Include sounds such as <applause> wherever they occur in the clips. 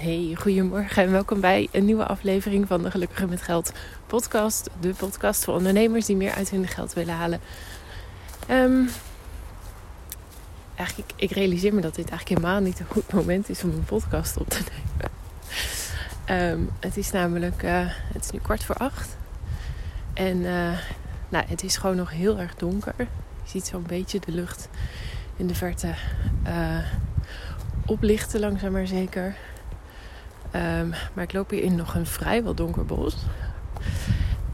Hey, goedemorgen en welkom bij een nieuwe aflevering van de Gelukkige met Geld podcast. De podcast voor ondernemers die meer uit hun geld willen halen. Um, eigenlijk, ik, realiseer me dat dit eigenlijk helemaal niet een goed moment is om een podcast op te nemen. Um, het is namelijk, uh, het is nu kwart voor acht. En uh, nou, het is gewoon nog heel erg donker. Je ziet zo'n beetje de lucht in de verte uh, oplichten, langzaam maar zeker. Um, maar ik loop hier in nog een vrijwel donker bos.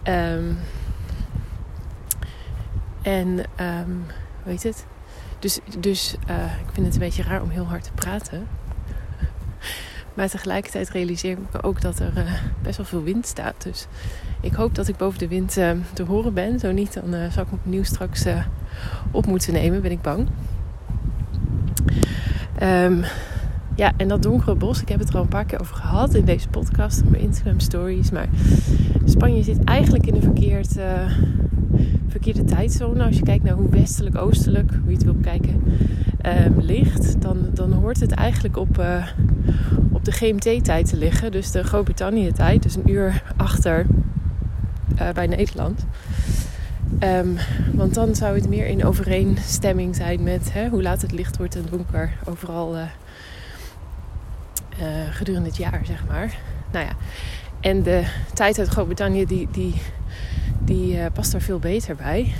Um, en um, weet het? Dus, dus uh, ik vind het een beetje raar om heel hard te praten. Maar tegelijkertijd realiseer ik me ook dat er uh, best wel veel wind staat. Dus ik hoop dat ik boven de wind te horen ben. Zo niet, dan uh, zal ik opnieuw straks op moeten nemen, ben ik bang. Um, ja, en dat donkere bos, ik heb het er al een paar keer over gehad in deze podcast, op mijn Instagram stories. Maar Spanje zit eigenlijk in een verkeerd, uh, verkeerde tijdzone. Als je kijkt naar hoe westelijk-oostelijk, hoe je het wil kijken, um, ligt, dan, dan hoort het eigenlijk op, uh, op de GMT-tijd te liggen. Dus de Groot-Brittannië-tijd, dus een uur achter uh, bij Nederland. Um, want dan zou het meer in overeenstemming zijn met hè, hoe laat het licht wordt en donker overal gedurende het jaar, zeg maar. Nou ja, en de tijd uit Groot-Brittannië, die, die, die uh, past daar veel beter bij.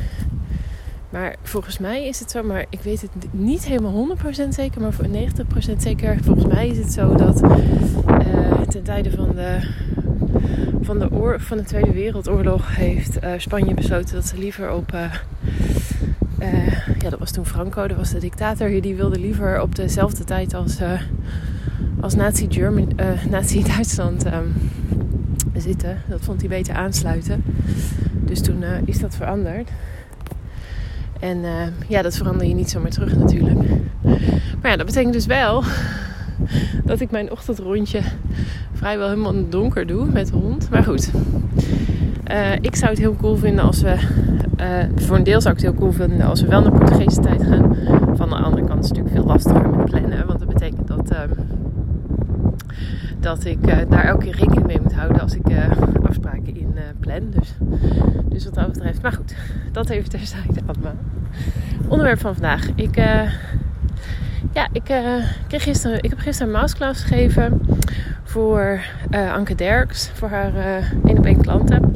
Maar volgens mij is het zo, maar ik weet het niet helemaal 100% zeker, maar voor 90% zeker. Volgens mij is het zo dat uh, ten tijde van de, van de, van de Tweede Wereldoorlog heeft Spanje besloten dat ze liever op. Ja, dat was toen Franco, dat was de dictator. Die wilde liever op dezelfde tijd als als Nazi, German, uh, Nazi <laughs> Duitsland um, zitten. Dat vond hij beter aansluiten. Dus toen uh, is dat veranderd. En uh, ja, dat verander je niet zomaar terug natuurlijk. Maar ja, dat betekent dus wel <laughs> dat ik mijn ochtendrondje vrijwel helemaal in het donker doe met de hond. Maar goed, ik zou het heel cool vinden als we... voor een deel zou ik het heel cool vinden als we wel naar Portugese tijd gaan. Van de andere kant is het natuurlijk veel lastiger met plannen. Want dat betekent dat... Ehm, dat ik uh, daar elke keer rekening mee moet houden als ik uh, <laughs> afspraken in uh, plan. Dus, dus wat dat betreft. Maar goed, <laughs> dat even terzijde allemaal. Onderwerp van vandaag. Ik, ja, ik, kreeg gisteren, ik heb gisteren een masterclass gegeven voor Anke Derks. Voor haar één op één klanten.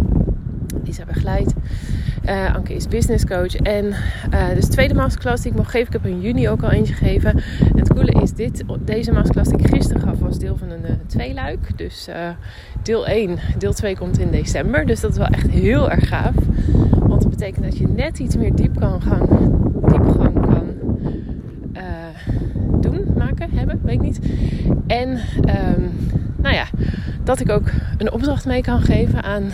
Die zij begeleidt. Uh, Anke is business coach. En uh, dus de tweede masterclass die ik mocht geven. Ik heb in juni ook al eentje gegeven. En het coole is dit. Deze masterclass die ik gisteren gaf was deel van een uh, tweeluik. Dus deel 1. Deel 2 komt in december. Dus dat is wel echt heel erg gaaf. Want dat betekent dat je net iets meer diep kan gaan. Diepgang kan doen, maken, hebben. Weet ik niet. En um, nou ja, dat ik ook een opdracht mee kan geven aan,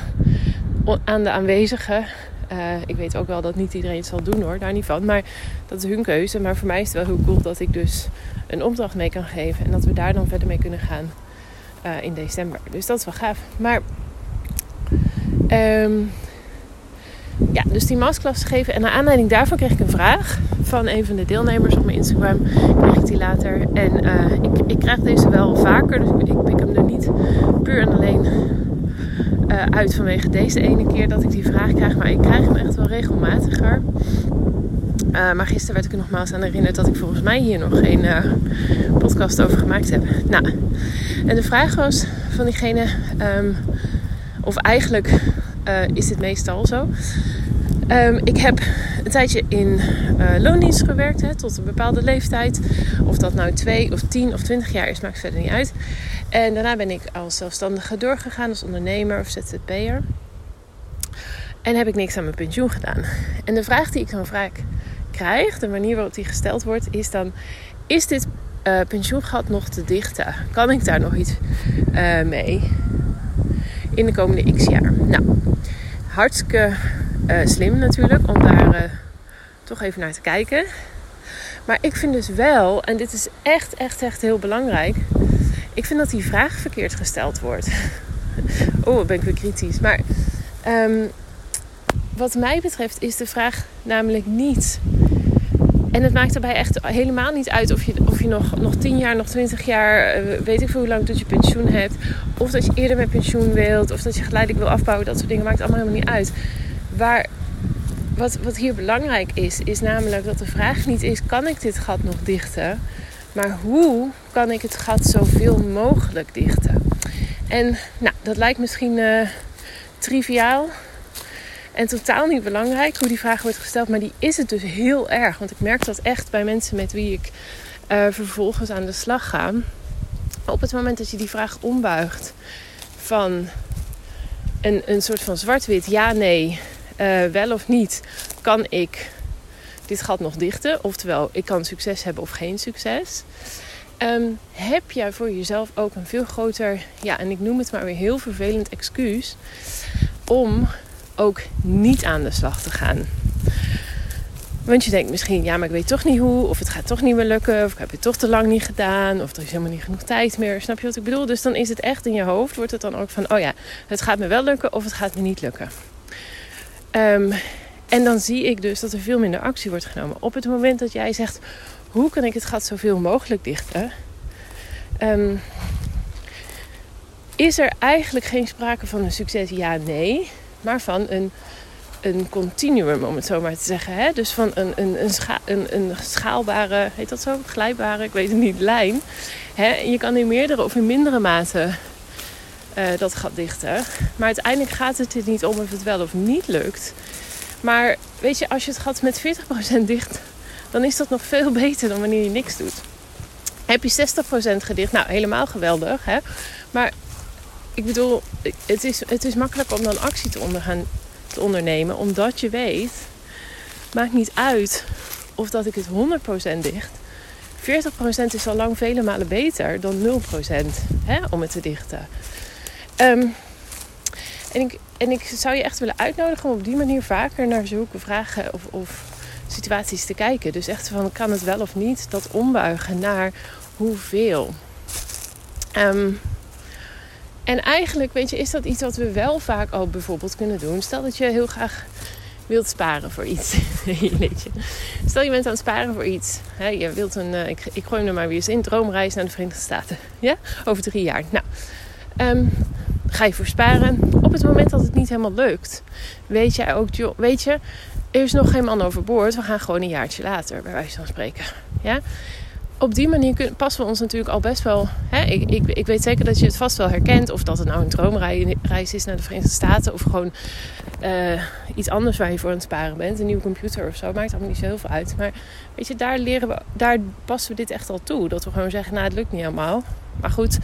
aan de aanwezigen. Uh, ik weet ook wel dat niet iedereen het zal doen hoor, daar niet van. Maar dat is hun keuze. Maar voor mij is het wel heel cool dat ik dus een opdracht mee kan geven. En dat we daar dan verder mee kunnen gaan uh, in december. Dus dat is wel gaaf. Maar um, ja, dus die masterclass geven. En naar aanleiding daarvan kreeg ik een vraag van een van de deelnemers op mijn Instagram. Kreeg ik die later. En uh, ik, ik krijg deze wel vaker. Dus ik pik hem er niet puur en alleen uh, uit vanwege deze ene keer dat ik die vraag krijg. Maar ik krijg hem echt wel regelmatiger. Uh, maar gisteren werd ik er nogmaals aan herinnerd dat ik volgens mij hier nog geen uh, podcast over gemaakt heb. Nou, en de vraag was van diegene, um, of eigenlijk is dit meestal zo. Um, ik heb een tijdje in uh, loondienst gewerkt, hè, tot een bepaalde leeftijd. Of dat nou twee of tien of twintig jaar is, maakt verder niet uit. En daarna ben ik als zelfstandige doorgegaan, als ondernemer of ZZP'er. En heb ik niks aan mijn pensioen gedaan. En de vraag die ik dan vaak krijg, de manier waarop die gesteld wordt, is dan: is dit uh, pensioengat nog te dichten? Kan ik daar nog iets uh, mee in de komende x jaar? Nou, hartstikke uh, slim natuurlijk om daar toch even naar te kijken. Maar ik vind dus wel, en dit is echt, echt, echt heel belangrijk. Ik vind dat die vraag verkeerd gesteld wordt. <laughs> oh, ben ik weer kritisch. Maar um, wat mij betreft is de vraag namelijk niet: En het maakt daarbij echt helemaal niet uit of je, of je nog, nog 10 jaar, nog 20 jaar, eh, weet ik veel hoe lang tot je pensioen hebt. Of dat je eerder met pensioen wilt. Of dat je geleidelijk wil afbouwen. Dat soort dingen maakt allemaal helemaal niet uit. Waar, wat, wat hier belangrijk is, is namelijk dat de vraag niet is: kan ik dit gat nog dichten? Maar hoe kan ik het gat zoveel mogelijk dichten? En nou, dat lijkt misschien uh, triviaal en totaal niet belangrijk hoe die vraag wordt gesteld, maar die is het dus heel erg. Want ik merk dat echt bij mensen met wie ik uh, vervolgens aan de slag ga. Op het moment dat je die vraag ombuigt van een, een soort van zwart-wit ja, nee, uh, wel of niet, kan ik dit gat nog dichten? Oftewel, ik kan succes hebben of geen succes. Um, heb jij voor jezelf ook een veel groter, ja, en ik noem het maar weer heel vervelend excuus, om ook niet aan de slag te gaan. Want je denkt misschien, ja, maar ik weet toch niet hoe, of het gaat toch niet meer lukken, of ik heb het toch te lang niet gedaan, of er is helemaal niet genoeg tijd meer. Snap je wat ik bedoel? Dus dan is het echt in je hoofd, wordt het dan ook van, oh ja, het gaat me wel lukken of het gaat me niet lukken. Um, en dan zie ik dus dat er veel minder actie wordt genomen. Op het moment dat jij zegt, hoe kan ik het gat zoveel mogelijk dichten? Um, is er eigenlijk geen sprake van een succes ja-nee maar van een, een continuum, om het zo maar te zeggen. Hè? Dus van een, een, een, een schaalbare, heet dat zo? Glijbare, ik weet het niet, lijn. Hè? Je kan in meerdere of in mindere mate uh, dat gat dichten. Maar uiteindelijk gaat het er niet om of het wel of niet lukt. Maar weet je, als je het gat met 40% dicht, dan is dat nog veel <laughs> beter dan wanneer je niks doet. Heb je 60% gedicht, nou helemaal geweldig. Hè? Maar ik bedoel, het is, het is makkelijk om dan actie te, ondergaan, te ondernemen. Omdat je weet, maakt niet uit of dat ik het 100% dicht. 40% is al lang vele malen beter dan 0% hè, om het te dichten. Um, en, ik, en ik zou je echt willen uitnodigen om op die manier vaker naar zulke vragen of, of situaties te kijken. Dus echt van kan het wel of niet, dat ombuigen naar hoeveel. Um, en eigenlijk, weet je, is dat iets wat we wel vaak al bijvoorbeeld kunnen doen. Stel dat je heel graag wilt sparen voor iets. <laughs> Stel je bent aan het sparen voor iets. Je wilt een, ik, ik gooi hem er maar weer eens in, droomreis naar de Verenigde Staten. Ja? Over drie jaar. Nou, um, ga je voor sparen. Op het moment dat het niet helemaal lukt, weet jij ook, weet je, er is nog geen man overboord. We gaan gewoon een jaartje later, bij wijze van spreken. Ja? op die manier passen we ons natuurlijk al best wel. Hè, ik, ik, ik, weet zeker dat je het vast wel herkent. Of dat het nou een droomreis is naar de Verenigde Staten. Of gewoon uh, iets anders waar je voor aan het sparen bent. Een nieuwe computer of zo. Maakt allemaal niet zo heel veel uit. Maar weet je, daar, leren we, daar passen we dit echt al toe. Dat we gewoon zeggen, nou het lukt niet helemaal. Maar goed,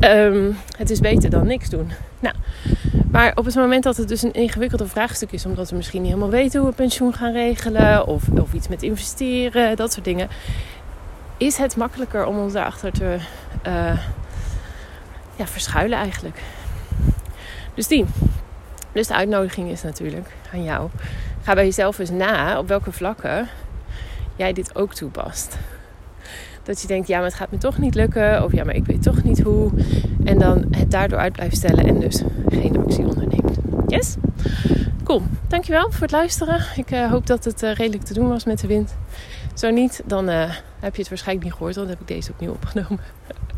um, het is beter dan niks doen. Nou, maar op het moment dat het dus een ingewikkelde vraagstuk is, omdat we misschien niet helemaal weten hoe we pensioen gaan regelen, of, of iets met investeren, dat soort dingen, is het makkelijker om ons daarachter te uh, ja, verschuilen eigenlijk. Dus die. Dus de uitnodiging is natuurlijk aan jou. Ga bij jezelf eens na op welke vlakken jij dit ook toepast. Dat je denkt, ja, maar het gaat me toch niet lukken. Of ja, maar ik weet toch niet hoe. En dan het daardoor uit blijft stellen en dus geen actie onderneemt. Yes? Cool. Dankjewel voor het luisteren. Ik uh, hoop dat het uh, redelijk te doen was met de wind. Zo niet, dan uh, heb je het waarschijnlijk niet gehoord, want dan heb ik deze opnieuw opgenomen.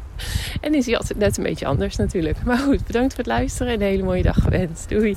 <laughs> en is hij altijd net een beetje anders natuurlijk. Maar goed, bedankt voor het luisteren en een hele mooie dag gewenst. Doei!